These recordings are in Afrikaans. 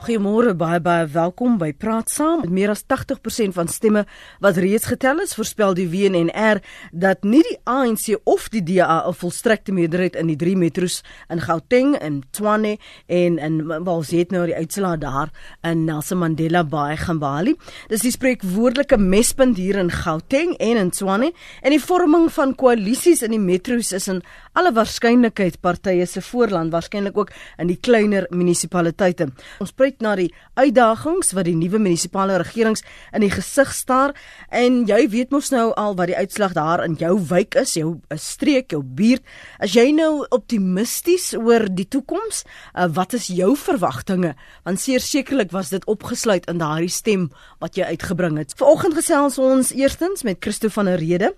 Goeiemôre baie baie welkom by Praat Saam. Met meer as 80% van stemme wat reeds getel is, voorspel die WNR dat nie die ANC of die DA 'n volstrekte meerderheid in die drie metro's in Gauteng en Tshwane en in Walset nou die uitslaa daar in Nelson Mandela Bay gaan behaal nie. Dis die spreekwoordelike mespunt hier in Gauteng en in Tshwane en die vorming van koalisies in die metro's is in alle waarskynlikheid partye se voorland, waarskynlik ook in die kleiner munisipaliteite. Ons kyk na die uitdagings wat die nuwe munisipale regerings in die gesig staar en jy weet mos nou al wat die uitslag daar in jou wijk is, jou streek, jou buurt. As jy nou optimisties oor die toekoms, uh, wat is jou verwagtinge? Want seker sekerlik was dit opgesluit in daardie stem wat jy uitgebring het. Vanoggend gesels ons eerstens met Christo van der Rede.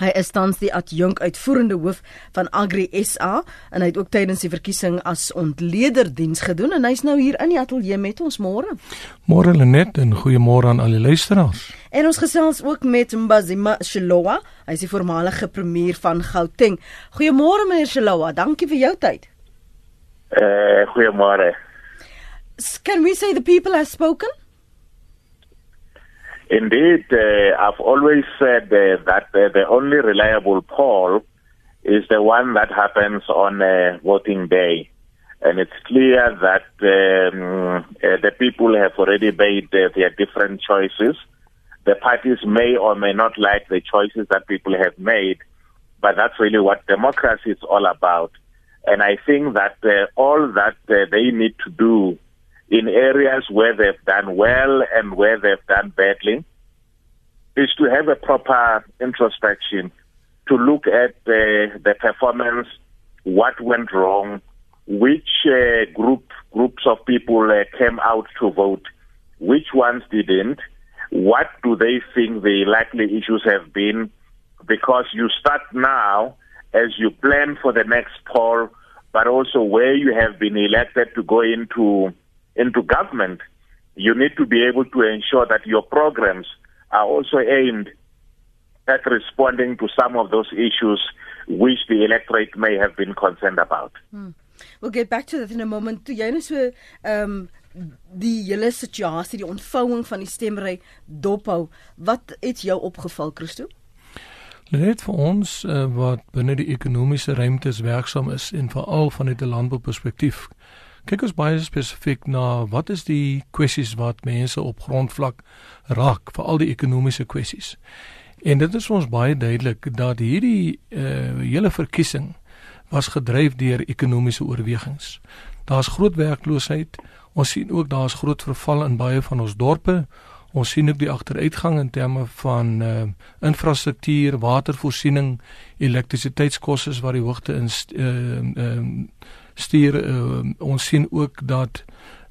Hy is tans die adjunk uitvoerende hoof van Agri SA en hy het ook tydens die verkiesing as ontleder diens gedoen en hy's nou hier in die ateljee met ons môre. Môre Lenet en goeiemôre aan al die luisteraars. En ons gesels ook met Mbazima Shilowa, hy is die voormalige premier van Gauteng. Goeiemôre meneer Shilowa, dankie vir jou tyd. Eh uh, goeiemôre. Can we say the people have spoken? Indeed, uh, I've always said uh, that uh, the only reliable poll is the one that happens on uh, voting day. And it's clear that um, uh, the people have already made uh, their different choices. The parties may or may not like the choices that people have made, but that's really what democracy is all about. And I think that all that they need to do in areas where they've done well and where they've done badly is to have a proper introspection to look at uh, the performance, what went wrong, which uh, group groups of people uh, came out to vote, which ones didn't, what do they think the likely issues have been, because you start now as you plan for the next poll, but also where you have been elected to go into into government, you need to be able to ensure that your programs are also aimed at responding to some of those issues which the electorate may have been concerned about. Hmm. We'll get back to that in a moment. Toe jy net so ehm um, die hele situasie, die ontvouing van die stemmery dophou, wat het jou opgeval, Christo? Net vir ons uh, wat binne die ekonomiese ruimtes werksaam is en veral vanuit 'n landbouperspektief kyk ons baie spesifiek na wat is die kwessies wat mense op grondvlak raak, veral die ekonomiese kwessies. En dit is ons baie duidelik dat hierdie uh, hele verkiesing was gedryf deur ekonomiese oorwegings. Daar's groot werkloosheid. Ons sien ook daar's groot verval in baie van ons dorpe. Ons sien ook die agteruitgang in terme van uh, infrastruktuur, watervoorsiening, elektrisiteitskosse waar die hoogte in uh, uh, stuur uh, ons sien ook dat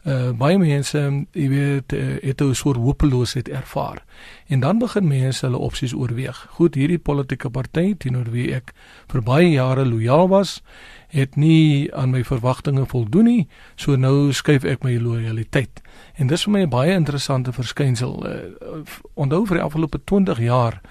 uh, baie mense jy weet uh, het 'n soort hopeloosheid ervaar. En dan begin mense hulle opsies oorweeg. Goed hierdie politieke party teenoor wie ek vir baie jare lojaal was het nie aan my verwagtinge voldoen nie so nou skuif ek my lojaliteit en dis vir my 'n baie interessante verskynsel. Uh, onthou vir die afgelope 20 jaar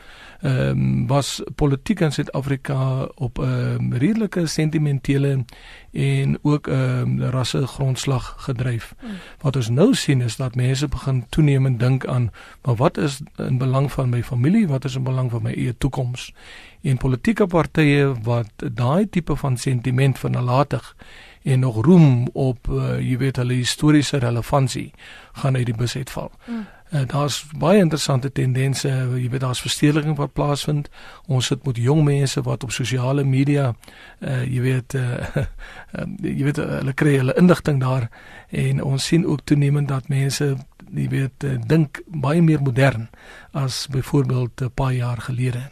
ehm um, was politiek in Suid-Afrika op 'n um, redelike sentimentele en ook 'n um, rasse grondslag gedryf. Mm. Wat ons nou sien is dat mense begin toenemend dink aan maar wat is in belang van my familie, wat is in belang van my eie toekoms? En politieke partye wat daai tipe van sentiment van nalatig en nog roem op uh, jy weet hulle historiese relevantie gaan uit die bus uitval. Mm. Uh, daar's baie interessante tendense, jy weet daar's verstedeliking wat plaasvind. Ons sit met jong mense wat op sosiale media uh jy weet uh, jy weet hulle kry hulle inligting daar en ons sien ook toenemend dat mense jy weet uh, dink baie meer modern as byvoorbeeld 'n paar jaar gelede.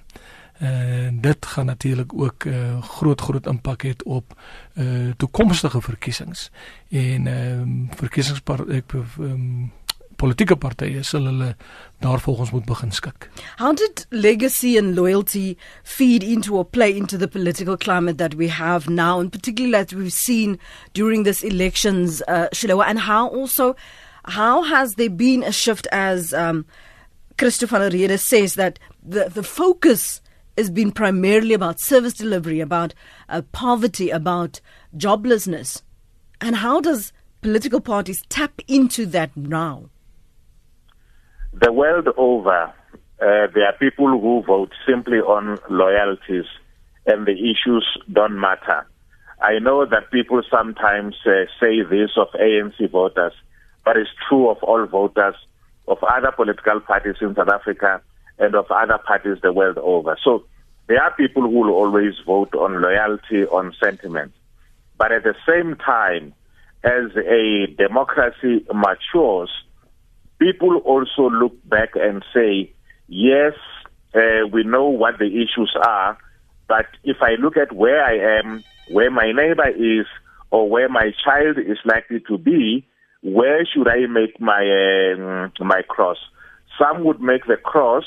En dit gaan natuurlik ook 'n uh, groot groot impak hê op uh toekomstige verkiesings. En ehm um, verkiesingspar ek ehm um, politieke partye sal hulle daarvolgens moet begin skik. How did legacy and loyalty feed into or play into the political climate that we have now and particularly that we've seen during this elections uh and how also how has there been a shift as um Christopher Rede says that the the focus has been primarily about service delivery about uh, poverty about joblessness and how does political parties tap into that now? The world over, uh, there are people who vote simply on loyalties and the issues don't matter. I know that people sometimes uh, say this of ANC voters, but it's true of all voters of other political parties in South Africa and of other parties the world over. So there are people who will always vote on loyalty, on sentiment. But at the same time, as a democracy matures, people also look back and say, yes, uh, we know what the issues are, but if I look at where I am, where my neighbor is, or where my child is likely to be, where should I make my um, my cross? Some would make the cross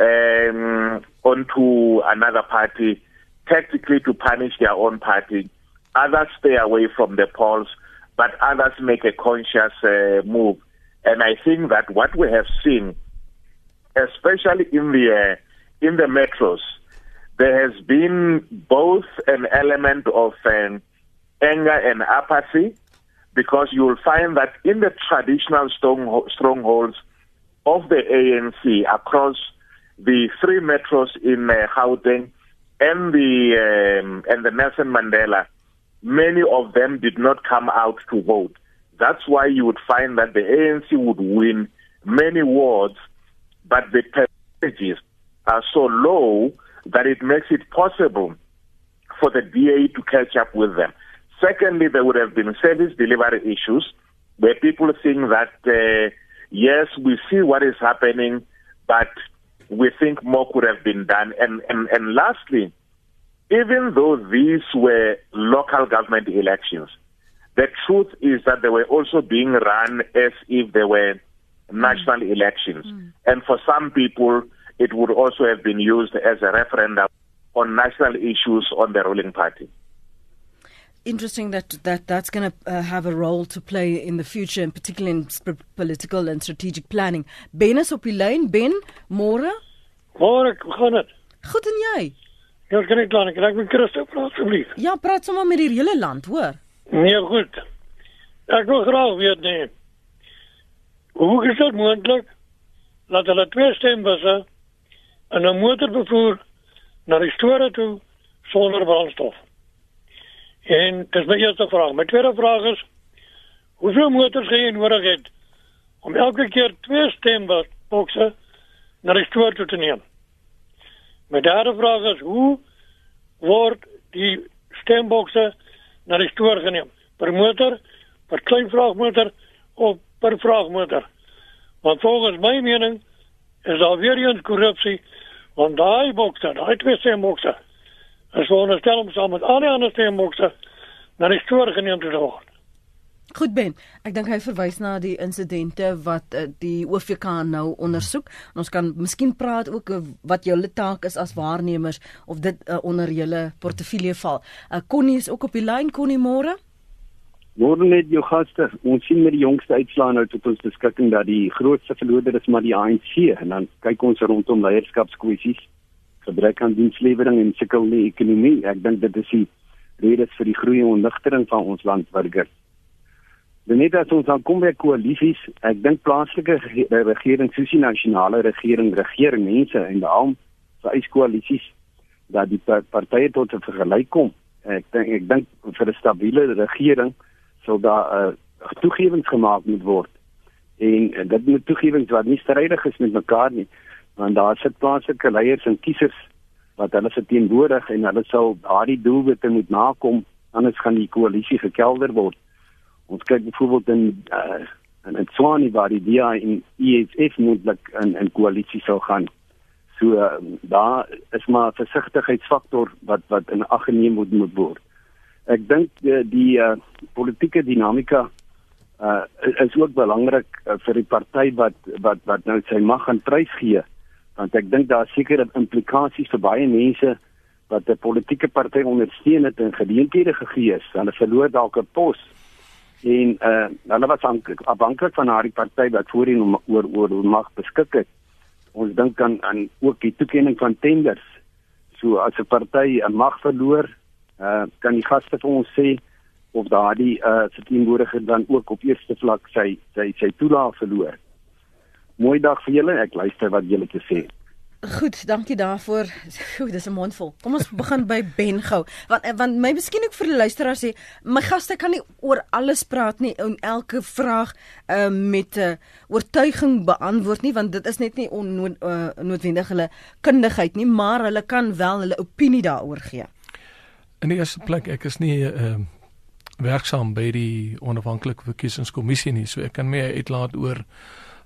um, onto another party, tactically to punish their own party. Others stay away from the polls, but others make a conscious uh, move. And I think that what we have seen, especially in the uh, in the metros, there has been both an element of um, anger and apathy, because you will find that in the traditional strongholds of the ANC across the three metros in uh, Gauteng and the um, and the Nelson Mandela, many of them did not come out to vote. That's why you would find that the ANC would win many wards, but the percentages are so low that it makes it possible for the DA to catch up with them. Secondly, there would have been service delivery issues where people think that, uh, yes, we see what is happening, but we think more could have been done. And, and, and lastly, even though these were local government elections, the truth is that they were also being run as if they were national mm. elections. Mm. And for some people, it would also have been used as a referendum on national issues on the ruling party. Interesting that that that's going to uh, have a role to play in the future, and particularly in sp- political and strategic planning. Ben is op die lyn. Ben, môre? Môre, hoe gaan dit? Goed en jy? Ja, kan ek dan, kan ek met Christo praat asseblief? Ja, praat sommer met die hele land, hoor. Nee, goed. Ek wil graag weet nee. Hoe is dit moontlik dat hulle twee stembusse en 'n motor vervoer na die store toe sonder brandstof? En dis my eerste vraag. My tweede vraag is hoeveel motors gaan jy nodig hê om elke keer twee stembokse na die store toe te neem? My derde vraag is hoe word die stembokse na die store geneem? Per motor, per klein vraagmotor of per vraagmotor? Want volgens my mening is daar weer eens korrupsie want daai bokse, daai twee stembokse is veronderstel om saam met al die ander stembokse na die store geneem te word. Goed Ben, ek dink hy verwys na die insidente wat uh, die OVK nou ondersoek. En ons kan miskien praat ook uh, wat julle taak is as waarnemers of dit uh, onder julle portefeulje val. Uh, Connie is ook op die lyn, Connie môre. Môre net jou gaste. Ons sien met die jongste uitslae nou tot ons beskikking dat die grootste verloder is maar die ANC en dan kyk ons rondom leierskapskwessies, gebrek aan dienslewering en sukkel ekonomie. Ek dink dit is die redes vir die groei en ontnigtering van ons landburgers. Net as ons dan kom by koalisies, ek dink plaaslike regering, soos die nasionale regering, regering mense en daarom vereis koalisies dat die partye tot 'n vergelyk kom. Ek dink ek dink vir 'n stabiele regering sal daar uh, toegewings gemaak moet word. En uh, dit moet toegewings wat nie strydig is met mekaar nie, want daar sit plaaslike leiers en kiesers wat hulle verteenwoordig en hulle sal daardie doelwitte moet nakom anders gaan die koalisie gekelder word. Ons kyk byvoorbeeld in uh, in Swani waar die DA en EFF moontlik in in koalisie sou gaan. So uh, daar is maar versigtigheidsfaktor wat wat in ag geneem moet moet word. Ek dink die, die uh, politieke dinamika uh, is ook belangrik uh, vir die party wat wat wat nou sy mag aan prys gee want ek dink daar seker implikasies vir baie mense wat 'n politieke party ondersteun het en geleenthede gegee is. Hulle verloor dalk 'n pos en uh hulle was afhanklik van haar party wat voorheen oor oor mag beskik het. Ons dink aan aan ook die toekenning van tenders. So as 'n party 'n mag verloor, uh kan die gaste vir ons sê of daardie uh verteenwoordiger dan ook op eerste vlak sy sy sy toelaag verloor. Mooi dag vir julle. Ek luister wat julle te sê. Goed, dankie daarvoor. Goed, dis 'n mondvol. Kom ons begin by Ben gou. Want want my miskien ook vir die luisteraars sê, my gaste kan nie oor alles praat nie en elke vraag uh, met 'n uh, oortuiging beantwoord nie, want dit is net nie onnood, uh, noodwendig hulle kundigheid nie, maar hulle kan wel hulle opinie daaroor gee. In die eerste plek, ek is nie 'n uh, werksaam by die onafhanklike verkiesingskommissie nie, so ek kan meer uitlaat oor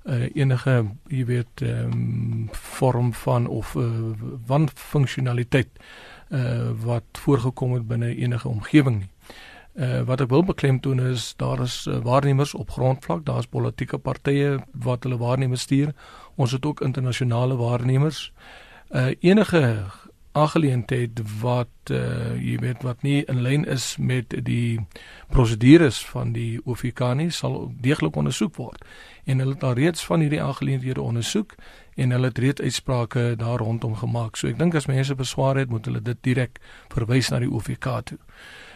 uh, enige jy weet um, vorm van of uh, wanfunksionaliteit uh, wat voorgekom het binne enige omgewing nie. Uh, wat ek wil beklemtoon is daar is uh, waarnemers op grondvlak, daar's politieke partye wat hulle waarnemers stuur. Ons het ook internasionale waarnemers. Uh, enige aangeleentheid wat uh, jy weet wat nie in lyn is met die prosedures van die OFK nie sal deeglik ondersoek word. En hulle het al reeds van hierdie aangeleenthede ondersoek en hulle het reeds uitsprake daar rondom gemaak. So ek dink as mense beswaar het moet hulle dit direk verwys na die OFK toe.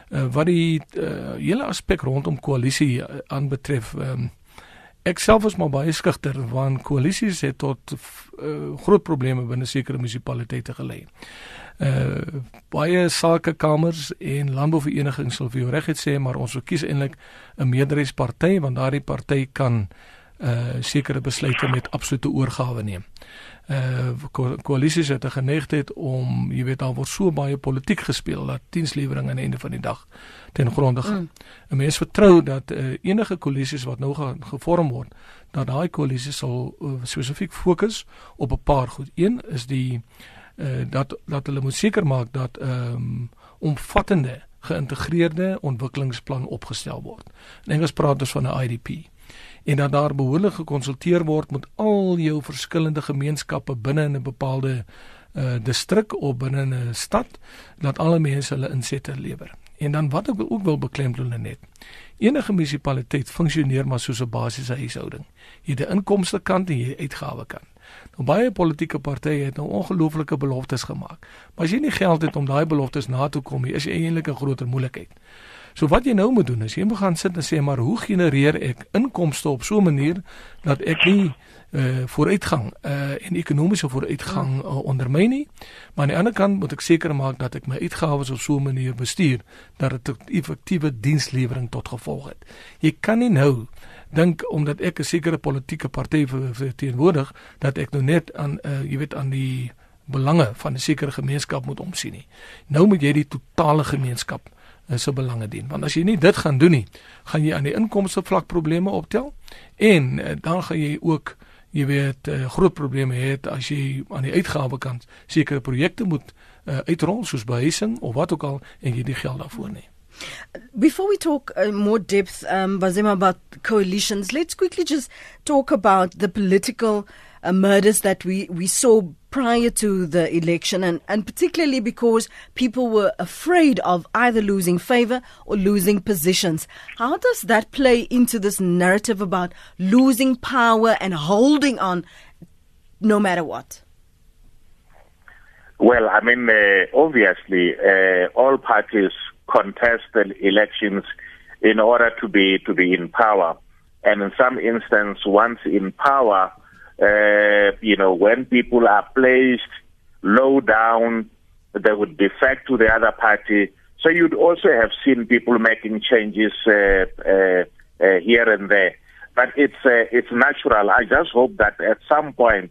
Uh, wat die uh, hele aspek rondom koalisie aanbetref um, Ek self is maar baie skugter want koalisies het tot uh, groot probleme binne sekere munisipaliteite gelei. Uh baie sakekamers en landbouverenigings sal vir jou regtig sê maar ons verkies eintlik 'n meerderheidsparty want daardie party kan uh sekere besluite met absolute oorgawe neem. Uh ko koalisies het 'n geneigtheid om, jy weet, daar word so baie politiek gespeel dat dienslewering aan die einde van die dag ten gronde gaan. Mm. 'n Mens vertrou dat uh, enige koalisies wat nou gaan gevorm word, dat daai koalisies sal uh, spesifiek fokus op 'n paar goed. Een is die uh dat dat hulle moet seker maak dat ehm um, omvattende geïntegreerde ontwikkelingsplan opgestel word. In Engels praat ons van 'n IDP en dat daar behoorlik gekonsulteer word met al jou verskillende gemeenskappe binne in 'n bepaalde uh distrik of binne 'n stad dat alle mense hulle insette lewer. En dan wat ek ook wil beklemtoon net. Enige munisipaliteit funksioneer maar soos 'n basiese huishouding. Jy het 'n inkomste kant en jy uitgawe kant. Nou baie politieke partye het nou ongelooflike beloftes gemaak. Maar as jy nie geld het om daai beloftes na te kom nie, is jy eintlik 'n groter moeilikheid. So wat jy nou moet doen is jy moet gaan sit en sê maar hoe genereer ek inkomste op so 'n manier dat ek nie uh vooruitgang uh en ekonomiese vooruitgang uh, ondermyn nie. Maar aan die ander kant moet ek seker maak dat ek my uitgawes op so 'n manier bestuur dat dit 'n effektiewe dienslewering tot gevolg het. Jy kan nie nou dink omdat ek 'n sekere politieke party verteenwoordig dat ek nou net aan uh jy weet aan die belange van 'n sekere gemeenskap moet omsien nie. Nou moet jy die totale gemeenskap se belange dien. Want as jy nie dit gaan doen nie, gaan jy aan die inkomste vlak probleme optel en uh, dan gaan jy ook jy weet uh, groot probleme hê as jy aan die uitgawe kant sekere projekte moet uh, uitrol soos behuising of wat ook al en jy die geld daarvoor nie. Before we talk uh, more depth, um, Bazima, about coalitions, let's quickly just talk about the political uh, murders that we, we saw prior to the election, and, and particularly because people were afraid of either losing favor or losing positions. How does that play into this narrative about losing power and holding on no matter what? Well, I mean, uh, obviously, uh, all parties contest the elections in order to be to be in power, and in some instances, once in power, uh, you know, when people are placed low down, they would defect to the other party. So you'd also have seen people making changes uh, uh, uh here and there. But it's uh, it's natural. I just hope that at some point,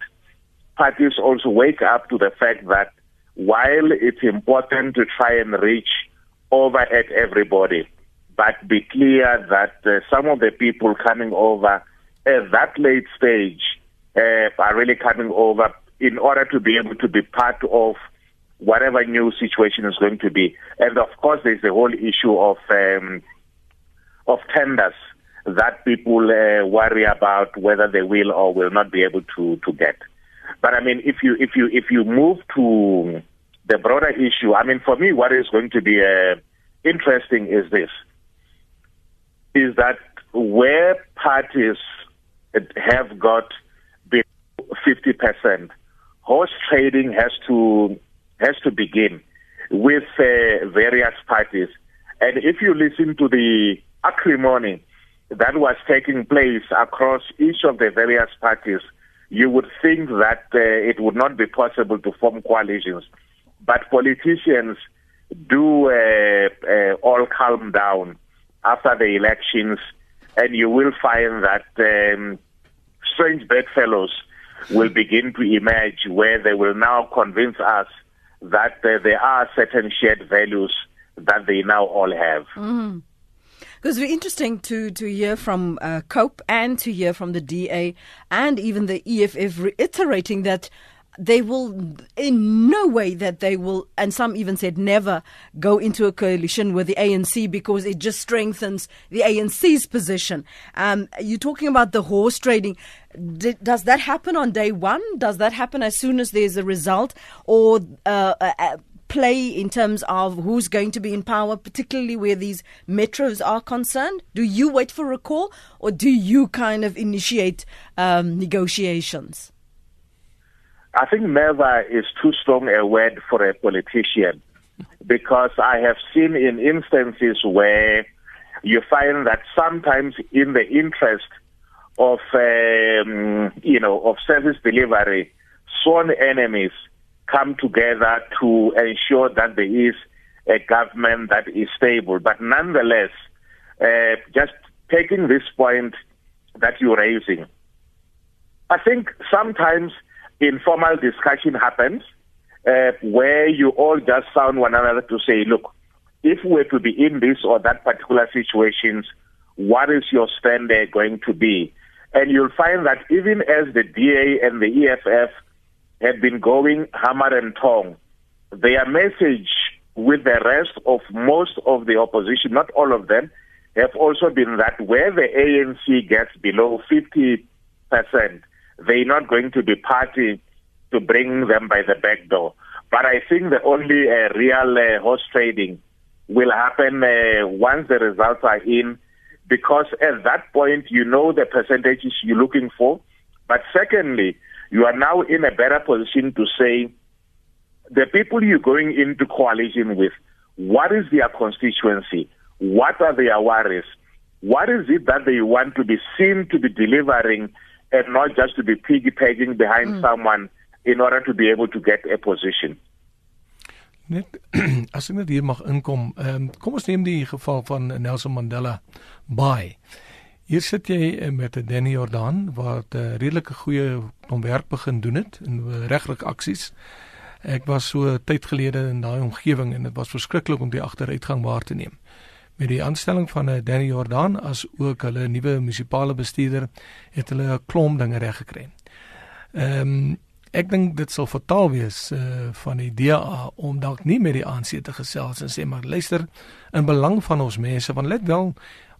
parties also wake up to the fact that while it's important to try and reach over at everybody, but be clear that uh, some of the people coming over at that late stage uh, are really coming over in order to be able to be part of whatever new situation is going to be. And of course, there's the whole issue of um, of tenders that people uh, worry about whether they will or will not be able to to get. But I mean, if you if you if you move to the broader issue, I mean, for me, what is going to be uh, interesting is this: is that where parties have got 50%. Horse trading has to has to begin with uh, various parties, And if you listen to the acrimony that was taking place across each of the various parties, you would think that uh, it would not be possible to form coalitions. But politicians do uh, uh, all calm down after the elections, and you will find that um, strange bedfellows will begin to emerge where they will now convince us that uh, there are certain shared values that they now all have. Mm. Because it's interesting to, to hear from uh, COPE and to hear from the DA and even the EFF reiterating that they will in no way that they will and some even said never go into a coalition with the ANC because it just strengthens the ANC's position. Um, you're talking about the horse trading. Does that happen on day one? Does that happen as soon as there's a result, or uh, uh play in terms of who's going to be in power, particularly where these metros are concerned? Do you wait for a call, or do you kind of initiate um, negotiations? I think never is too strong a word for a politician because I have seen in instances where you find that sometimes in the interest of um, you know of service delivery, sworn enemies come together to ensure that there is a government that is stable. But nonetheless, uh, just taking this point that you're raising, I think sometimes informal discussion happens uh, where you all just sound one another to say, look, if we're to be in this or that particular situations, what is your stand there going to be? And you'll find that even as the DA and the EFF have been going hammer and tong, their message with the rest of most of the opposition, not all of them, have also been that where the ANC gets below 50 percent, they're not going to be party to bring them by the back door. But I think the only uh, real uh, horse trading will happen uh, once the results are in, because at that point you know the percentages you're looking for. But secondly, you are now in a better position to say the people you're going into coalition with, what is their constituency? What are their worries? What is it that they want to be seen to be delivering and not just to be piggy pegging behind mm. someone in order to be able to get a position. Net as ek net hier mag inkom, ehm um, kom ons neem die geval van Nelson Mandela Bay. Hier sit jy eh, met Danny Jordan wat 'n uh, redelike goeie ontwerp begin doen het in uh, regtelike aksies. Ek was so tyd gelede in daai omgewing en dit was verskriklik om die agteruitgang waar te neem met die aanstelling van eh, Danny Jordan as ook hulle nuwe munisipale bestuurder het hulle 'n klomp dinge reg gekry. Ehm um, ek dink dit sal fataal wees uh, van die DA om dalk nie met die ANC te gesels en sê maar luister in belang van ons mense want let wel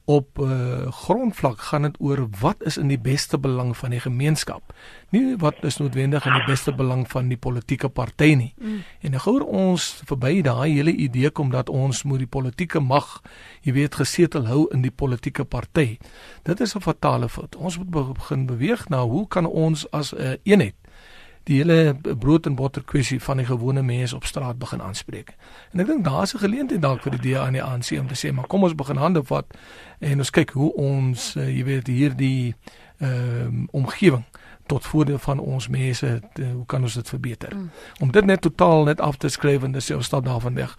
op uh, grondvlak gaan dit oor wat is in die beste belang van die gemeenskap. Nie wat is noodwendig in die beste belang van die politieke party nie. Mm. En gouer ons verby daai hele idee kom dat ons moet die politieke mag, jy weet, gesetel hou in die politieke party. Dit is 'n fatale fout. Ons moet begin beweeg na hoe kan ons as 'n uh, eenheid die hele brood en botter kwessie van die gewone mense op straat begin aanspreek. En ek dink daar's 'n geleentheid dalk vir die DA en die ANC om te sê, maar kom ons begin hande vat en ons kyk hoe ons uh, jy weet hierdie ehm uh, omgewing tot voordeel van ons mense te, hoe kan ons dit verbeter mm. om dit net totaal net af te skryf en dis jou stap daarvan weg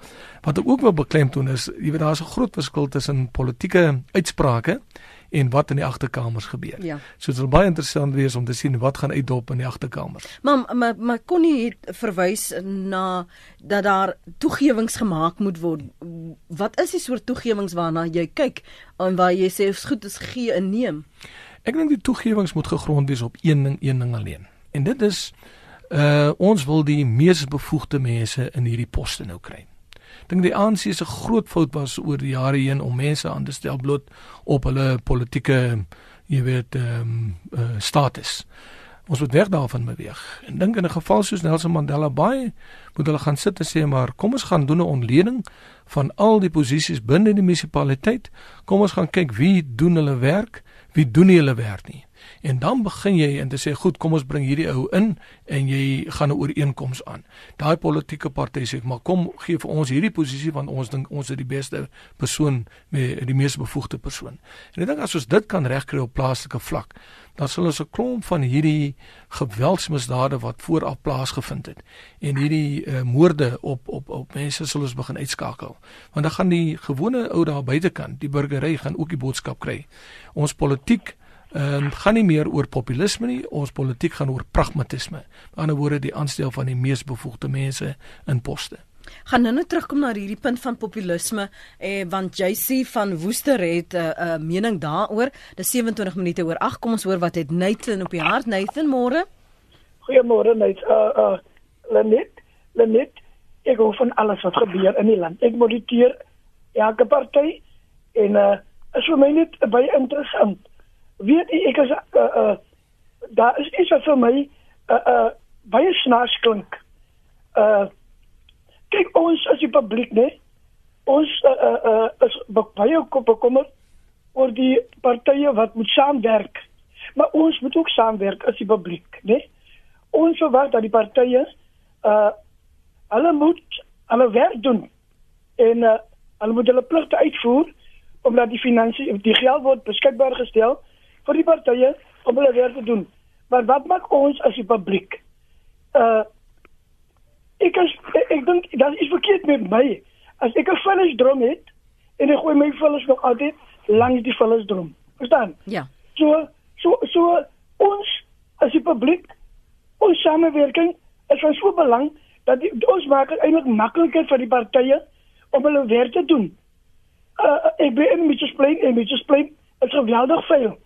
wat ek ook wil beklemtoon is jy weet daar's 'n groot verskil tussen politieke uitsprake en wat in die agterkamers gebeur. Ja. So dit sal baie interessant wees om te sien wat gaan uitdop in die agterkamers. Maar maar maar kon nie verwys na dat daar toegewings gemaak moet word. Wat is die soort toegewings waarna jy kyk en waar jy sê is goed is gee en neem? Ek dink die toegewings moet gegrond wees op een ding, een ding alleen. En dit is uh ons wil die mees bevoegde mense in hierdie poste nou kry dink die ANC se groot fout was oor die jare heen om mense aan te stel bloot op hulle politieke jy weet ehm um, uh, status. Ons moet weg daarvan beweeg. En dink in 'n geval soos Nelson Mandela Bay moet hulle gaan sit en sê maar kom ons gaan doen 'n ontleding van al die posisies binne die munisipaliteit. Kom ons gaan kyk wie doen hulle werk, wie doen nie hulle werk nie. En dan begin jy en te sê goed, kom ons bring hierdie ou in en jy gaan 'n ooreenkoms aan. Daai politieke party sê maar kom gee vir ons hierdie posisie want ons dink ons is die beste persoon met die mees bevoegde persoon. En ek dink as ons dit kan regkry op plaaslike vlak, dan sal ons 'n klomp van hierdie geweldsmisdade wat vooraf plaasgevind het en hierdie uh, moorde op op op mense sal ons begin uitskakel. Want dan gaan die gewone ou daar buitekant, die burgery gaan ook die boodskap kry. Ons politiek en um, gaan nie meer oor populisme nie, ons politiek gaan oor pragmatisme. Aan die ander woorde die aanstel van die mees bevoegde mense in poste gaan nou net terugkom na hierdie punt van populisme eh want JC van Woester het 'n uh, uh, mening daaroor. Dis 27 minute oor. Ag, kom ons hoor wat het Nathan op die hart. Nathan, môre. Goeiemôre Nate. Uh uh Lenet, Lenet. Ek hoor van alles wat gebeur in die land. Ek moniteer elke party en uh is vir my net baie interessant. Weet jy ek is uh uh daar is iets wat vir my uh uh baie snaaks klink. Uh kyk ons as die publiek nê ons uh, uh, uh, is baie bekommerd oor die partye wat moet saamwerk. Maar ons moet ook saamwerk as die publiek nê ons verwag dat die partye uh hulle moet hulle werk doen en uh, hulle moet hulle pligte uitvoer omdat die finansie die geld word beskikbaar gestel vir die partye om hulle werk te doen maar wat maak ons as die publiek uh ek is ek, ek dink dat is verkeerd met my. As ek 'n vullisdrom het en ek gooi my vullis nog altyd langs die vullisdrom. Verstaan? Ja. So so so ons as die publiek ons samewerking is van so belang dat die, ons maak dit eintlik makliker vir die partye om hulle werk te doen. Uh, ek ben in Mitchells Plain en Mitchells Plain is geweldig veel.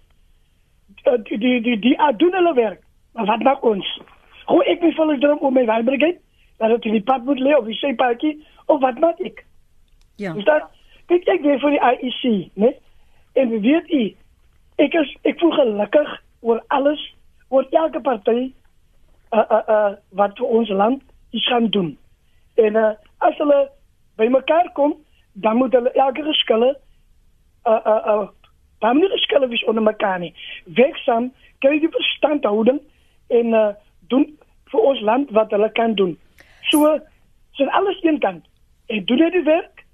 Uh, die die die die doen hulle werk. Maar wat maak ons? Hoe ek my vullisdrom om my werkbrigade dat dit in die pad moet lê of die sypaadjie of wat maak ek? Ja. Dis dat kyk ek weer vir die IEC, né? En weet u, ek is ek voel gelukkig oor alles, oor elke party uh uh uh wat vir ons land iets gaan doen. En uh as hulle bymekaar kom, dan moet hulle elke geskille dan moet die skille wees onder mekaar nie. Werksaam kry die verstandhouding en uh doen vir ons land wat hulle kan doen. So sien alles een kant. Ek doen net die werk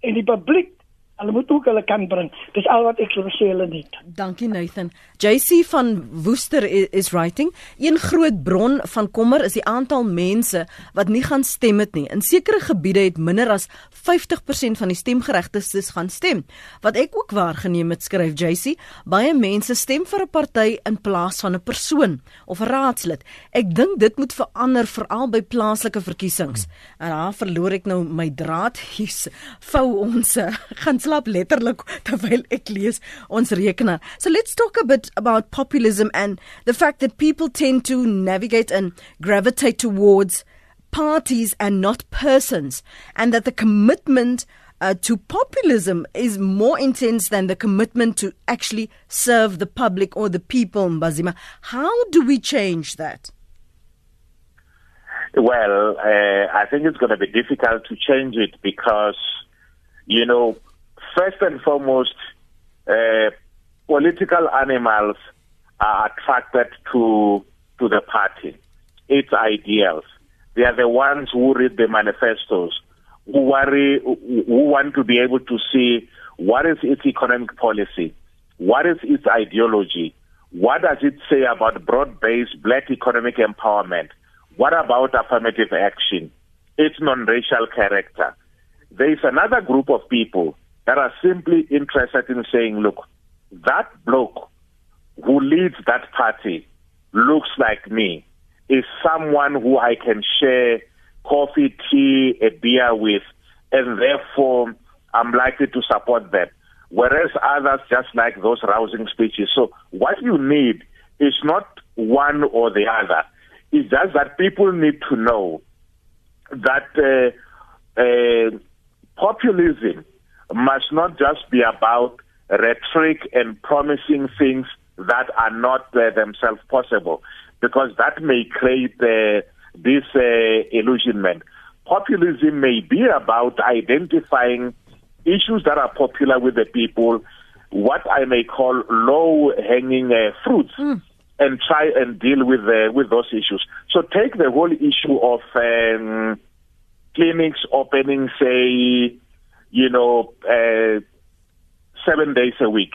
en die publiek Hulle moet ook hulle kan bring. Dis al wat ek wil sê hulle net. Dankie Nathan. JC van Woester is, is writing. Een groot bron van kommer is die aantal mense wat nie gaan stem het nie. In sekere gebiede het minder as 50% van die stemgeregtiges gaan stem. Wat ek ook waargeneem het, skryf JC, baie mense stem vir 'n party in plaas van 'n persoon of 'n raadslid. Ek dink dit moet verander veral by plaaslike verkiesings. En daar verloor ek nou my draad. Hier's vou ons eh, gaan letterlik terwyl ek lees ons rekenaar. So let's talk a bit about populism and the fact that people tend to navigate and gravitate towards parties and not persons and that the commitment uh, to populism is more intense than the commitment to actually serve the public or the people Mbazima. How do we change that? Well, uh, I think it's going to be difficult to change it because, you know, first and foremost, uh, political animals are attracted to to the party, its ideals. They are the ones who read the manifestos, who worry, who want to be able to see what is its economic policy, what is its ideology, what does it say about broad-based black economic empowerment, what about affirmative action, its non-racial character. There is another group of people that are simply interested in saying, look, that bloke who leads that party looks like me, is someone who I can share coffee, tea, a beer with, and therefore I'm likely to support them. Whereas others just like those rousing speeches. So what you need is not one or the other. It's just that people need to know that uh, uh, populism must not just be about rhetoric and promising things that are not uh, themselves possible, because that may create uh, this uh, illusionment. Populism may be about identifying issues that are popular with the people, what I may call low hanging uh, fruits. Mm. and try and deal with the, with those issues. So take the whole issue of um, clinics opening, say, you know, uh, seven days a week.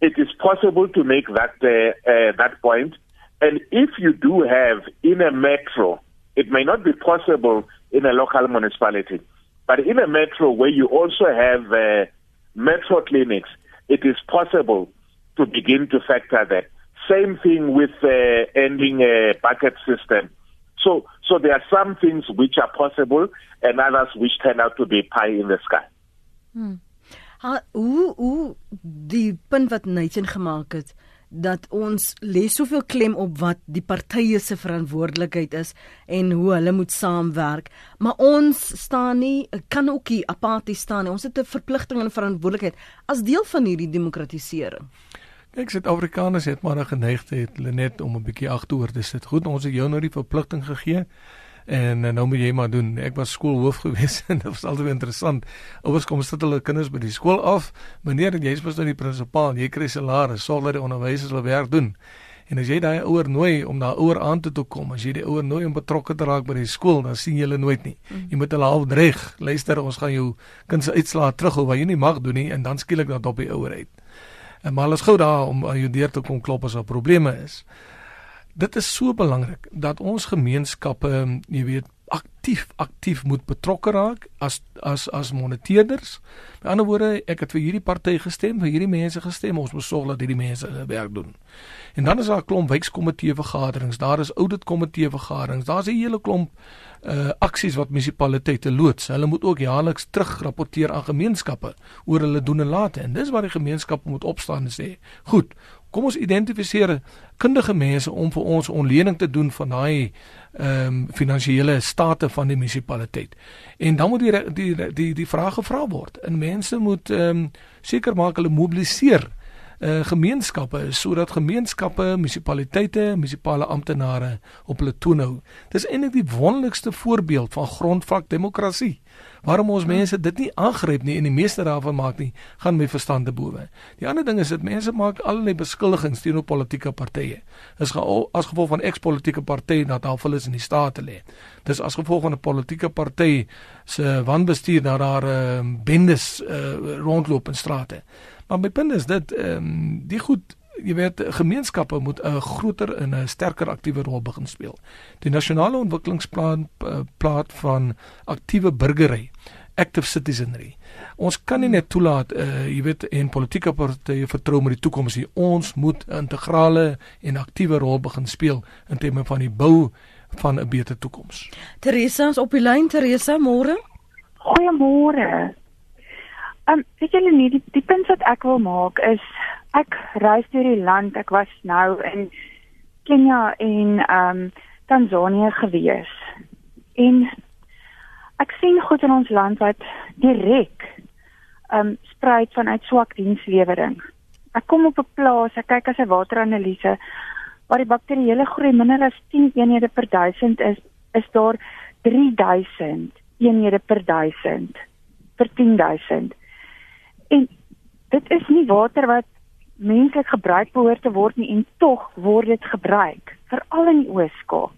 It is possible to make that uh, uh, that point, and if you do have in a metro, it may not be possible in a local municipality, but in a metro where you also have uh, metro clinics, it is possible to begin to factor that. Same thing with uh, ending a bucket system. So, so there are some things which are possible and others which turn out to be pie in the sky. Hmm. Ha, hoe hoe die punt wat Nathan gemaak het dat ons lê soveel klem op wat die partye se verantwoordelikheid is en hoe hulle moet saamwerk, maar ons staan nie kan ook nie apaties staan nie. Ons het 'n verpligting en verantwoordelikheid as deel van hierdie demokratisering. Kyk, Suid-Afrikaners het maar 'n geneigtheid net om 'n bietjie agteroor te sit. Goed, ons het jou nou die verpligting gegee en nou moet jy maar doen. Ek was skoolhoof gewees en dit was altyd interessant. Ouers kom sit hulle kinders by die skool af. Meneer, jy's mos nou die prinsipaal, jy kry salaris, sorg dat die onderwysers hulle werk doen. En as jy daai ouer nooi om daai ouer aan te toe kom, as jy die ouer nooi om betrokke te raak by die skool, dan sien jy hulle nooit nie. Mm. Jy moet hulle half dreig. Luister, ons gaan jou kind se uitslaa terughou wat jy nie mag doen nie en dan skielik dat op die ouer uit. En maar alles gou daar om aan jou deur te kom klop as daar probleme is. Dit is so belangrik dat ons gemeenskappe, jy weet, aktief aktief moet betrokke raak as as as moniteerders. Met ander woorde, ek het vir hierdie party gestem, vir hierdie mense gestem, ons moet sorg dat hierdie mense hulle werk doen. En dan is daar 'n klomp wijkkomitee vergaderings, daar is auditkomitee vergaderings, daar's 'n hele klomp uh aksies wat munisipaliteite loods. Hulle moet ook jaarliks terugrapporteer aan gemeenskappe oor hulle doen en late. En dis waar die gemeenskappe moet opstaan en sê, "Goed, kom ons identifiseer kundige mense om vir ons onlening te doen van daai ehm um, finansiële state van die munisipaliteit. En dan moet die die die die vrae gevra word. En mense moet ehm um, seker maak hulle mobiliseer uh, gemeenskappe sodat gemeenskappe, munisipaliteite, munisipale amptenare op hulle toon hou. Dis eintlik die wonderlikste voorbeeld van grondvlak demokrasie. Waarom ons mense dit nie aangryp nie en die meeste daarvan maak nie, gaan my verstand te bowe. Die ander ding is dat mense maak allerlei beskuldigings teenoor politieke partye. Is as gevolg van eks-politieke partye dat half hulle in die staat te lê. Dis as gevolg van 'n politieke party se wanbestuur dat daar uh, bendes uh, rondloop in strate. Maar my punt is dit ehm um, die goed jy weet gemeenskappe moet 'n groter en 'n sterker aktiewe rol begin speel. Die nasionale ontwikkelingsplan uh, plaat van aktiewe burgery, active citizenry. Ons kan nie net toelaat uh, jy weet en politieke partye vertrou met die toekoms nie. Ons moet 'n integrale en aktiewe rol begin speel in terme van die bou van 'n beter toekoms. Teresa is op die lyn. Teresa, môre. Goeiemôre. Ehm um, weet julle nie die, die punt wat ek wil maak is ek reis deur die land. Ek was nou in Kenia en ehm um, Tansanië gewees. En ek sien goed in ons land wat direk ehm um, spruit vanuit swak dienslewering. Ek kom op 'n plaas, ek kyk as 'n wateranalise waar die bakterieële groei minder as 10 eenhede per 1000 is, is daar 3000 eenhede per 1000 vir 10000. En dit is nie water wat menslik gebruik behoort te word nie en tog word dit gebruik, veral in die Oos-Kaap.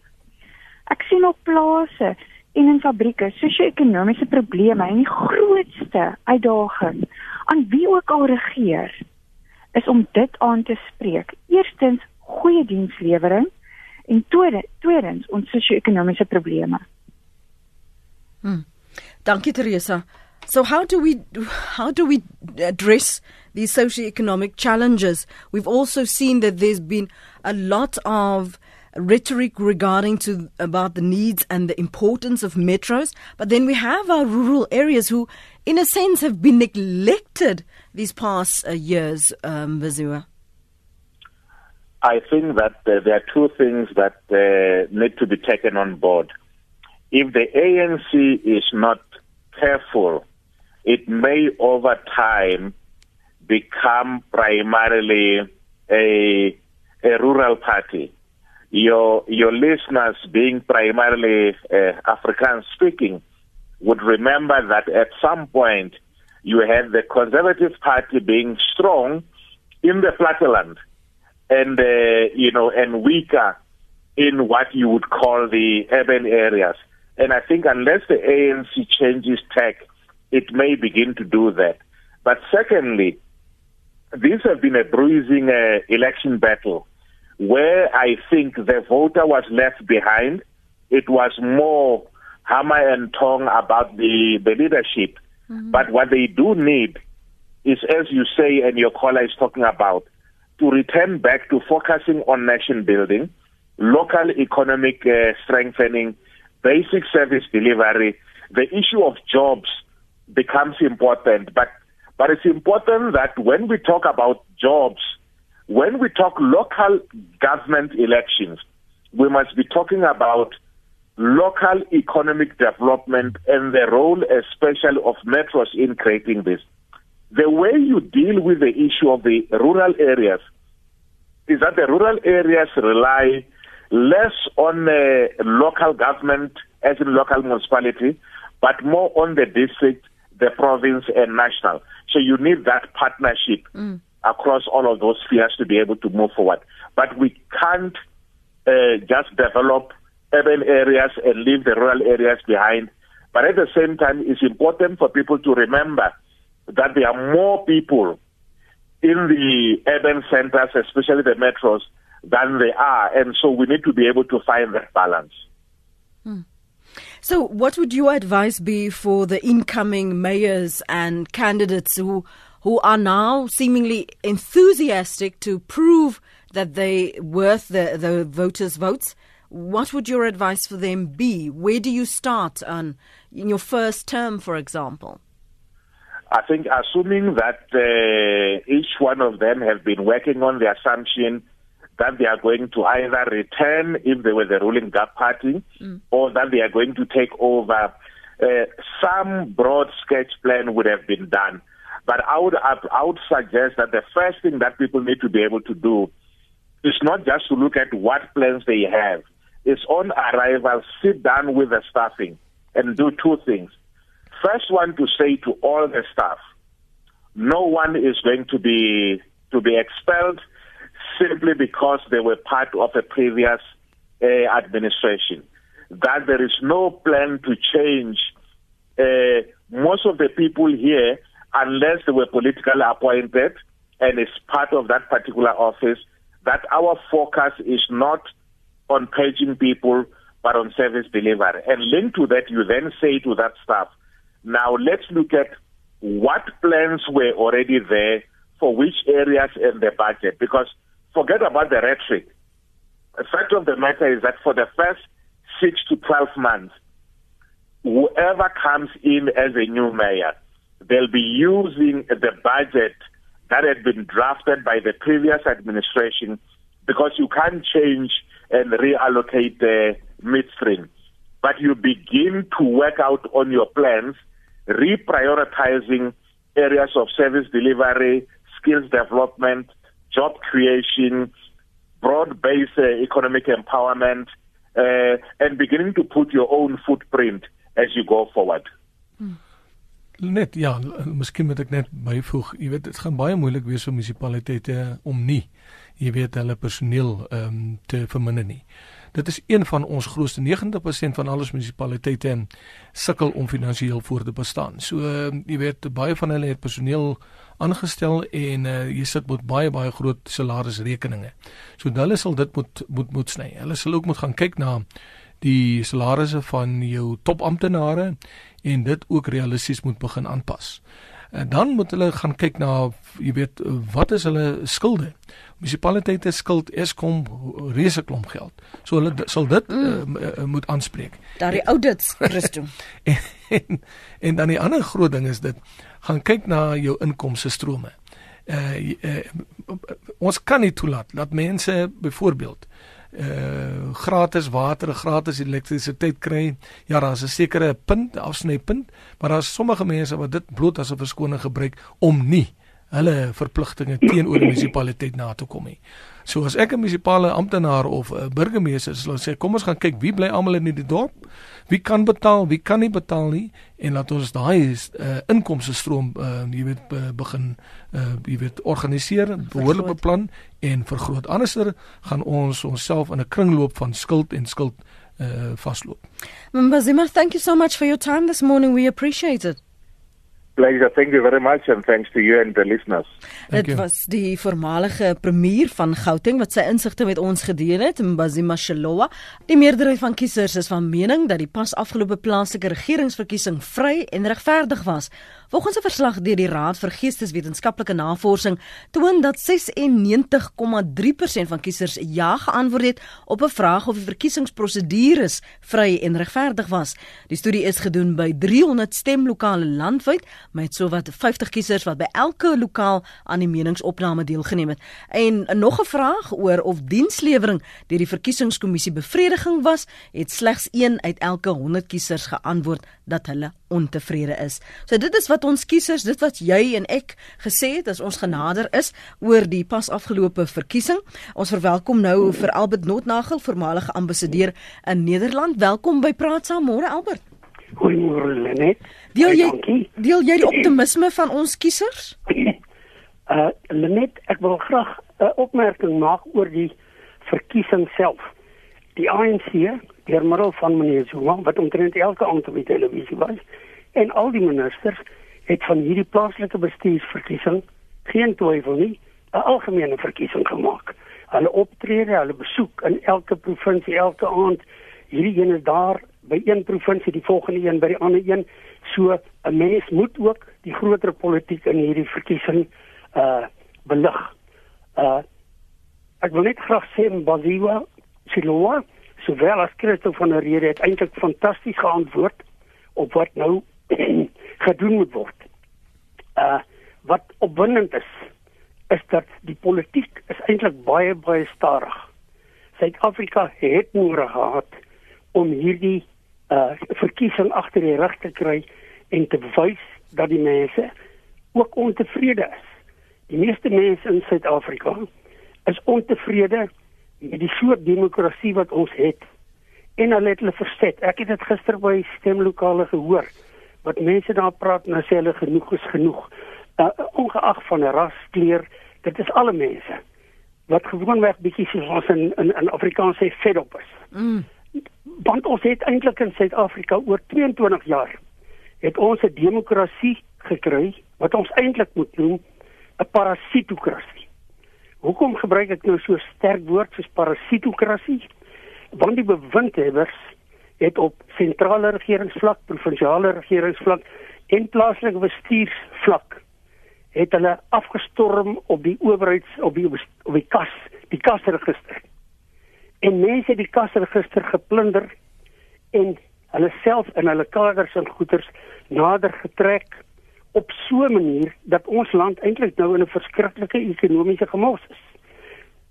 Ek sien op plase en in fabrieke sosio-ekonomiese probleme en die grootste uitdaging aan wie ook al regeer is om dit aan te spreek. Eerstens goeie dienslewering en tweede, tweedens ons sosio-ekonomiese probleme. Hmm. Dankie Teresa. So how do we how do we address these socioeconomic challenges? We've also seen that there's been a lot of rhetoric regarding to about the needs and the importance of metros, but then we have our rural areas who, in a sense, have been neglected these past uh, years. Um, Vizua. I think that uh, there are two things that uh, need to be taken on board. If the ANC is not careful it may over time become primarily a, a rural party. Your, your listeners, being primarily uh, African speaking, would remember that at some point you had the Conservative Party being strong in the flatland and uh, you know and weaker in what you would call the urban areas. And I think unless the ANC changes tack, it may begin to do that. But secondly, this has been a bruising uh, election battle where I think the voter was left behind. It was more hammer and tongue about the, the leadership. Mm-hmm. But what they do need is, as you say, and your caller is talking about, to return back to focusing on nation building, local economic uh, strengthening, basic service delivery. The issue of jobs becomes important, but but it's important that when we talk about jobs, when we talk local government elections, we must be talking about local economic development and the role especially of metros in creating this. The way you deal with the issue of the rural areas is that the rural areas rely less on uh, local government as in local municipality, but more on the district, the province, and national. So you need that partnership mm. across all of those spheres to be able to move forward. But we can't uh, just develop urban areas and leave the rural areas behind. But at the same time, it's important for people to remember that there are more people in the urban centers, especially the metros, than they are. And so we need to be able to find that balance. Hmm. So, what would your advice be for the incoming mayors and candidates who who are now seemingly enthusiastic to prove that they worth the, the voters' votes? What would your advice for them be? Where do you start on in your first term, for example? I think assuming that uh, each one of them have been working on the assumption that they are going to either return if they were the ruling GAP party mm. or that they are going to take over. Uh, some broad sketch plan would have been done. But I would, I would suggest that the first thing that people need to be able to do is not just to look at what plans they have. It's on arrival, sit down with the staffing and do two things. First one to say to all the staff, no one is going to be to be expelled simply because they were part of a previous uh, administration. That there is no plan to change uh, most of the people here unless they were politically appointed and is part of that particular office. That our focus is not on paging people but on service delivery. And linked to that, you then say to that staff, now let's look at what plans were already there for which areas in the budget because forget about the rhetoric. The fact of the matter is that for the first six to 12 months, whoever comes in as a new mayor, they'll be using the budget that had been drafted by the previous administration because you can't change and reallocate the midstream. But you begin to work out on your plans, reprioritizing areas of service delivery, skills development, job creation, broad-based uh, economic empowerment, uh, and beginning to put your own footprint as you go forward. Hmm. Net ja, miskien moet ek net byvoeg, jy weet dit gaan baie moeilik wees vir munisipaliteite om nie jy weet hulle personeel ehm um, te verminder nie. Dit is een van ons grootste 90% van alles munisipaliteite sukkel om finansiëel voor te bestaan. So uh, jy weet baie van hulle het personeel aangestel en uh, jy sit met baie baie groot salarisrekeninge. So hulle sal dit moet moet moet sny. Hulle sal ook moet gaan kyk na die salarisse van jou topamptenare en dit ook realisties moet begin aanpas. En dan moet hulle gaan kyk na jy weet wat is hulle skulde? munisipaliteite skuld Eskom reuse klomp geld. So hulle sal dit mm. uh, uh, moet aanspreek. Daardie audits Christo. en, en, en dan die ander groot ding is dit gaan kyk na jou inkomste strome. Uh, uh ons kan nie toelaat dat mense byvoorbeeld uh gratis water, gratis elektrisiteit kry. Ja, daar's 'n sekere punt, afsnypunt, maar daar's sommige mense wat dit bloot as 'n verskoning gebruik om nie hulle verpligtinge teenoor die munisipaliteit na te kom nie. So as ek 'n munisipale amptenaar of 'n burgemeester sal sê kom ons gaan kyk wie bly almal in die dorp? Wie kan betaal, wie kan nie betaal nie en laat ons daai uh, inkomste stroom uh, jy weet uh, begin uh, jy weet organiseer, behoorlik beplan en vergroot. Anderser gaan ons onsself in 'n kringloop van skuld en skuld uh, vasloop. Mbazima, thank you so much for your time this morning. We appreciate it. Pleasure. Thank you very much and thanks to you and the listeners. Dit was die voormalige premier van Gauteng wat sy insigte met ons gedeel het, Mbazima Shalowa. Die meerderheid van kiesers is van mening dat die pas afgelope plaaslike regeringsverkiesing vry en regverdig was. Volgens 'n verslag deur die Raad vir Geesteswetenskaplike Navorsing toon dat 96,3% van kiesers ja geantwoord het op 'n vraag of die verkiesingsprosedures vry en regverdig was. Die studie is gedoen by 300 stemlokale landwyd met sowat 50 kiesers wat by elke lokaal aan die meningsopname deelgeneem het. En nog 'n vraag oor of dienslewering deur die verkiesingskommissie bevrediging was, het slegs 1 uit elke 100 kiesers geantwoord dat hulle ontevrede is. So dit is wat ons kiesers, dit wat jy en ek gesê het as ons genader is oor die pas afgelope verkiesing. Ons verwelkom nou vir Albert Notnagel, voormalige ambassadeur in Nederland. Welkom by Praat saam môre Albert. Goeiemôre Lenet. Deel jy deel jy die optimisme van ons kiesers? Uh Lenet, ek wil graag 'n uh, opmerking maak oor die verkiesing self. Die ANC, deur middel van meneer Zuma, wat omtrent elke aand op die televisie was, en al die ministers het van hierdie plaaslike bestuursverkiesing geen twyfel nie 'n algemene verkiesing gemaak. Hulle optrede, hulle besoek in elke provinsie elke aand. Hierdie een is daar by een provinsie, die volgende een by die ander een. So 'n mens moet ook die groter politiek in hierdie verkiesing uh belig. Uh ek wil net graag sê Baziwa Siloa, sowel as Christo van der Rede het eintlik fantasties geantwoord op wat nou gedoen moet word. Uh wat opwindend is is dat die politiek is eintlik baie baie stadig. Suid-Afrika het nodig gehad om hierdie uh verkiesing agter die rug te kry en te wys dat die mense ook ontevrede is. Die meeste mense in Suid-Afrika is ontevrede met die soort demokrasie wat ons het en hulle het hulle verset. Ek het dit gister by stemlokale gehoor wat mense daar praat en sê hulle genoeg is genoeg. Uh, ongeag van ras, kleur, dit is alle mense wat gewoonweg bietjie soos ons in in, in Afrikaans sê fed op is. Mm. Want ons het eintlik in Suid-Afrika oor 22 jaar het ons 'n demokrasie gekry wat ons eintlik moet noem 'n parasitokrasie. Hoekom gebruik ek nou so sterk woord soos parasitokrasie? Want die bewindhebbers het op sentrale regeringsvlak, provinsiale regeringsvlak en plaaslike bestuursvlak het hulle afgestorm op die owerheids op die op die kas, die kasregister. En mense het die kasregister geplunder en hulle self in hulle kaders en goederes nader getrek op so 'n manier dat ons land eintlik nou in 'n verskriklike ekonomiese gemors is.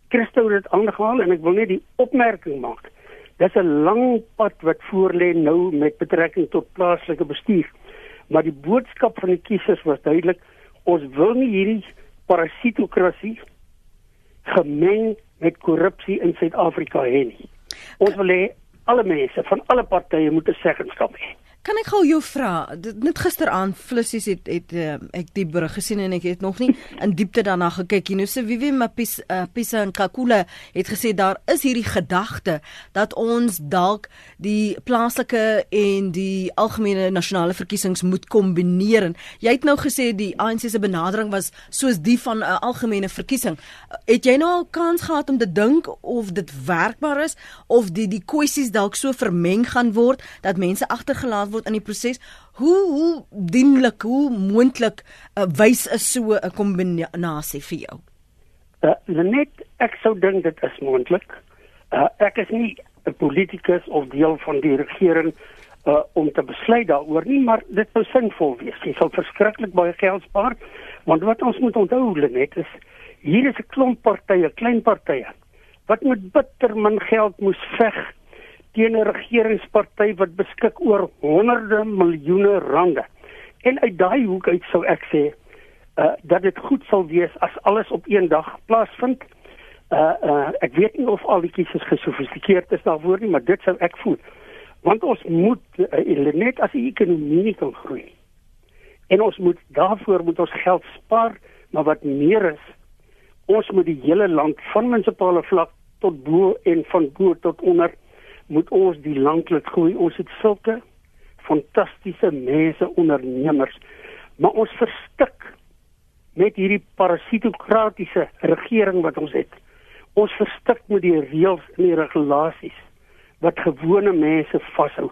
Christo het dit aangehaal en ek wil net die opmerking maak. Dis 'n lang pad wat voorlê nou met betrekking tot plaaslike bestuur. Maar die boodskap van die kiesers was duidelik, ons wil nie hierdie parasitokrasie gemeng met korrupsie in Suid-Afrika hê nie. Ons wil hê alle mense van alle partye moet 'n seggenskap hê. Kan ek gou jou vra? Net gisteraand Flissies het het uh, ek die berig gesien en ek het nog nie in diepte daarna gekyk nie. Nou se Vivi Mapis uh, Pisa en Kakula het gesê daar is hierdie gedagte dat ons dalk die plaaslike en die algemene nasionale verkiesings moet kombineer. Jy het nou gesê die ANC se benadering was soos die van 'n uh, algemene verkiesing. Het jy nou al kans gehad om te dink of dit werkbaar is of die die kwessies dalk so vermeng gaan word dat mense agtergelaat word in die proses. Hoe hoe dienlik, hoe moontlik uh, wys is so 'n kombinasie vir jou? Uh, net ek sou dink dit is moontlik. Uh, ek is nie 'n politikus of deel van die regering uh, om te besluit daaroor nie, maar dit sou sinvol wees. Dit sal verskriklik baie geld spaar, want wat ons moet onthou net is hier is 'n klomp partye, klein partye wat met bitter min geld moes veg teen 'n regeringsparty wat beskik oor honderde miljoene rande. En uit daai hoek uit sou ek sê uh dat dit goed sal wees as alles op een dag plaasvind. Uh uh ek weet nie of al die kieses gesofistikeerd is daarvoor nie, maar dit sou ek voel. Want ons moet uh, net as die ekonomie nie kan groei. En ons moet daarvoor moet ons geld spaar, maar wat meer is, ons moet die hele land van munisipale vlak tot bo en van bo tot onder moet ons die land laat groei. Ons het sulke fantastiese mense ondernemers, maar ons verstik met hierdie parasitokratiese regering wat ons het. Ons verstik met die reëls en die regulasies wat gewone mense vashou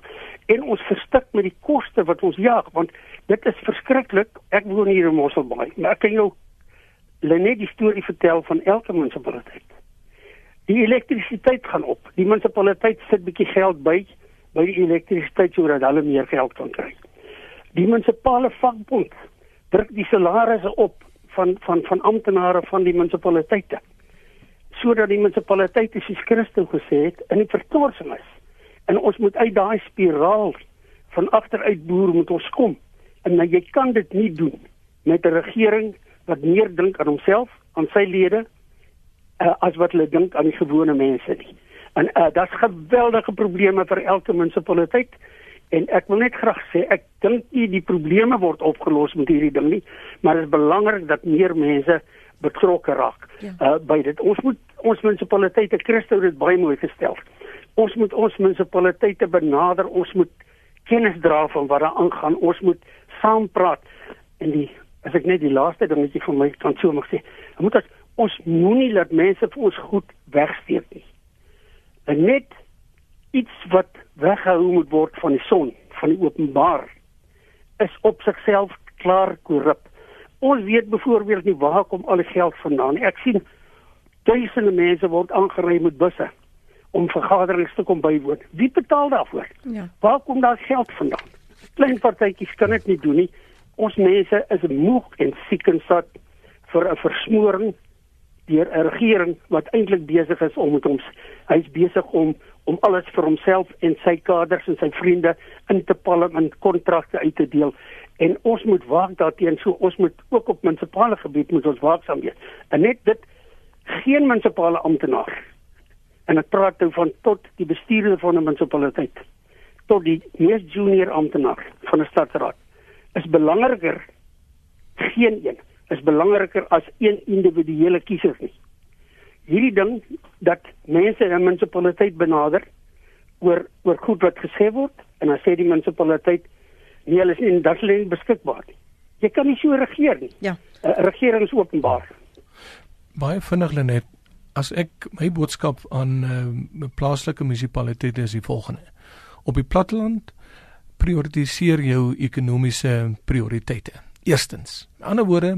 en ons verstik met die koste wat ons jaag want dit is verskriklik. Ek woon hier in Mosselbaai, maar ek kan jou net die storie vertel van elke munisipaliteit. Die elektrisiteit gaan op. Die munisipaliteit sit bietjie geld by by die elektrisiteit sodat hulle meer geld kan kry. Die munisipale vakbond druk die salarisse op van van van amptenare van die munisipaliteite sodat die munisipaliteite soos Christo gesê het in die vertorsing is. En ons moet uit daai spiraal van agteruit boer moet ons kom. En nou jy kan dit nie doen met 'n regering wat meer dink aan homself, aan sy lede uh, as wat hulle dink aan die gewone mense nie. En uh, eh, daar's geweldige probleme vir elke munisipaliteit en ek wil net graag sê ek dink nie die probleme word opgelos met hierdie ding nie, maar dit is belangrik dat meer mense betrokke raak ja. uh, by dit. Ons moet ons munisipaliteite Christo het baie mooi gestel. Ons moet ons munisipaliteite benader, ons moet kennis dra van wat daar aangaan. Ons moet saam praat en die as ek net die laaste dingetjie vir my kan sê mag sê, moet ons ons moenie laat mense vir ons goed wegsteek nie. En net iets wat weggehou moet word van die son, van die openbaar is op sigself klaar korrup. Ons weet byvoorbeeld nie waar kom al die geld vandaan nie. Ek sien duisende mense word aangery met busse om vergaderings te kom bywoon. Wie betaal daarvoor? Ja. Waar kom daai geld vandaan? Klein partytjies kan dit nie doen nie. Ons mense is moeg en siek en sat vir 'n versmoring deur 'n regering wat eintlik besig is om met ons hy's besig om om alles vir homself en sy kaders en sy vriende in te palm en kontrakte uit te deel. En ons moet waak daarteenoor so ons moet ook op munisipale gebied moet ons waaksaam wees. En net dit geen munisipale amptenaar. En ek praat nou van tot die bestuurder van 'n munisipaliteit tot die mees junior amptenaar van 'n stadsraad is belangriker geen een is belangriker as een individuele kiezer nie. Hierdie ding dat mense in 'n munisipaliteit benader oor oor goed wat gesê word en dan sê die munisipaliteit nie hulle is nie dadelik beskikbaar nie. Jy kan nie so regeer nie. Ja. Uh, regering is openbaar. Baie vinnig Lenet, as ek my boodskap aan 'n uh, plaaslike munisipaliteit is die volgende. Op die platteland prioritiseer jou ekonomiese prioriteite. Eerstens, in ander woorde,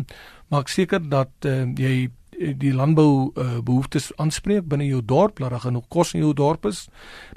maak seker dat uh, jy eh, die landbou uh, behoeftes aanspreek binne jou dorp, laat daar genoeg kos in jou dorp is,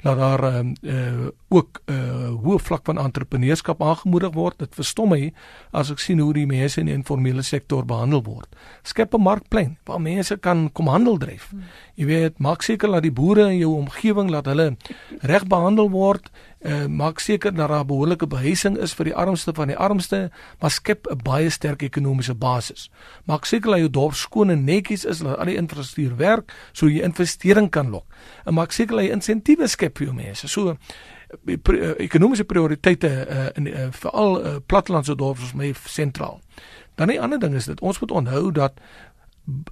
laat daar uh, uh, ook 'n uh, hoë vlak van entrepreneurskap aangemoedig word. Dit verstom my as ek sien hoe die mense in die informele sektor behandel word. Skep 'n markplein waar mense kan kom handel dryf. Hmm. Jy weet, maak seker dat die boere in jou omgewing laat hulle reg behandel word uh, maak seker dat daar behoorlike behuising is vir die armste van die armste, maar skep 'n baie sterk ekonomiese basis. Maak seker dat jou dorp skoon en netjies is, dat al die infrastruktuur werk sodat jy investering kan lok. En maak seker dat jy insentiewe skep vir jou mense. So eh, eh, ekonomiese prioriteite uh, in uh, veral uh, plattelandse dorpe is my sentraal. Dan 'n ander ding is dit ons moet onthou dat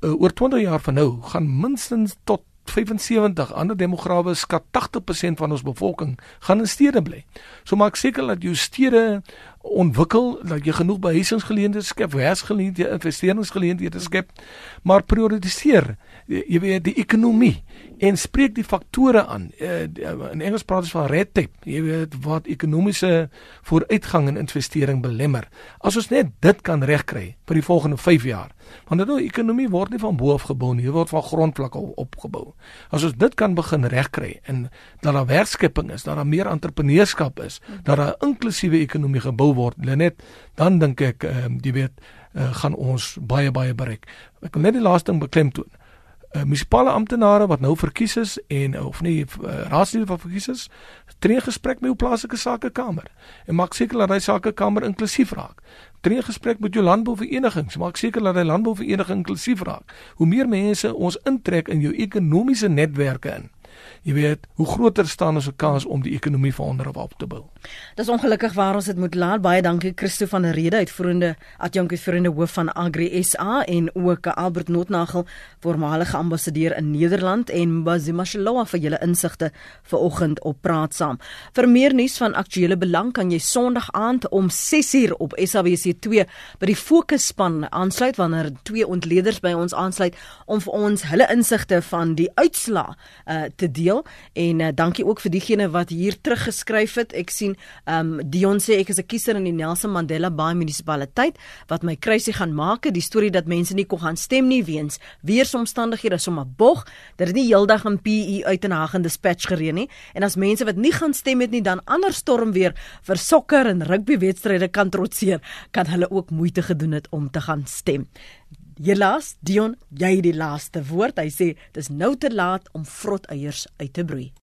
uh, oor 20 jaar van nou gaan minstens tot 75 ander demograwe skat 80% van ons bevolking gaan in stede bly. So maak seker dat jou stede ontwikkel, dat jy genoeg behuisingsgeleenthede skep, werksgeleenthede, investeringsgeleenthede skep, maar prioritiseer jy weet die ekonomie en spreek die faktore aan. Uh, in Engels praat ons van red tape. Jy weet wat ekonomiese vooruitgang en investering belemmer. As ons net dit kan regkry vir die volgende 5 jaar. Want nou ekonomie word nie van bo af gebou nie, dit word van grondvlak op opgebou. As ons dit kan begin regkry en dat daar werkskepping is, dat daar meer entrepreneurskap is, dat daar 'n inklusiewe ekonomie gebou word, net dan dink ek uh, jy weet uh, gaan ons baie baie bereik. Ek wil net die laaste ding beklemtoon uh, munisipale amptenare wat nou verkies is en of nie uh, raadslede wat verkies is, tree gesprek met jou plaaslike sakekamer en maak seker dat hy sakekamer inklusief raak. Tree gesprek met jou landbouverenigings, maak seker dat hy landbouvereniging inklusief raak. Hoe meer mense ons intrek in jou ekonomiese netwerke in, jy weet, hoe groter staan ons 'n kans om die ekonomie van onder af op te bou. Dis ongelukkig waar ons dit moet laat. Baie dankie Christo van der Rede, uitvoerende adjunk uitvoerende hoof van Agri SA en ook Albert Notnagel, voormalige ambassadeur in Nederland en Bazima Shalowa vir julle insigte vanoggend op Praat Saam. Vir meer nuus van aktuële belang kan jy Sondag aand om 6uur op SABC2 by die fokusspan aansluit wanneer twee ontleeders by ons aansluit om vir ons hulle insigte van die uitslaa uh, te deel en uh, dankie ook vir diegene wat hier teruggeskryf het. Ek sien um, Dion sê ek is 'n kiezer in die Nelson Mandela Bay munisipaliteit wat my kruisie gaan maak, die storie dat mense nie kon gaan stem nie weens weeromstandighede sommer bog, dit nie heeldag in PE uit in Hagen dispatch gereën nie en as mense wat nie gaan stem het nie dan ander storm weer vir sokker en rugby wedstryde kan trotseer, kan hulle ook moeite gedoen het om te gaan stem. Helaas, Dion, jy het die laaste woord. Hy sê dis nou te laat om vrot eiers uit te broei.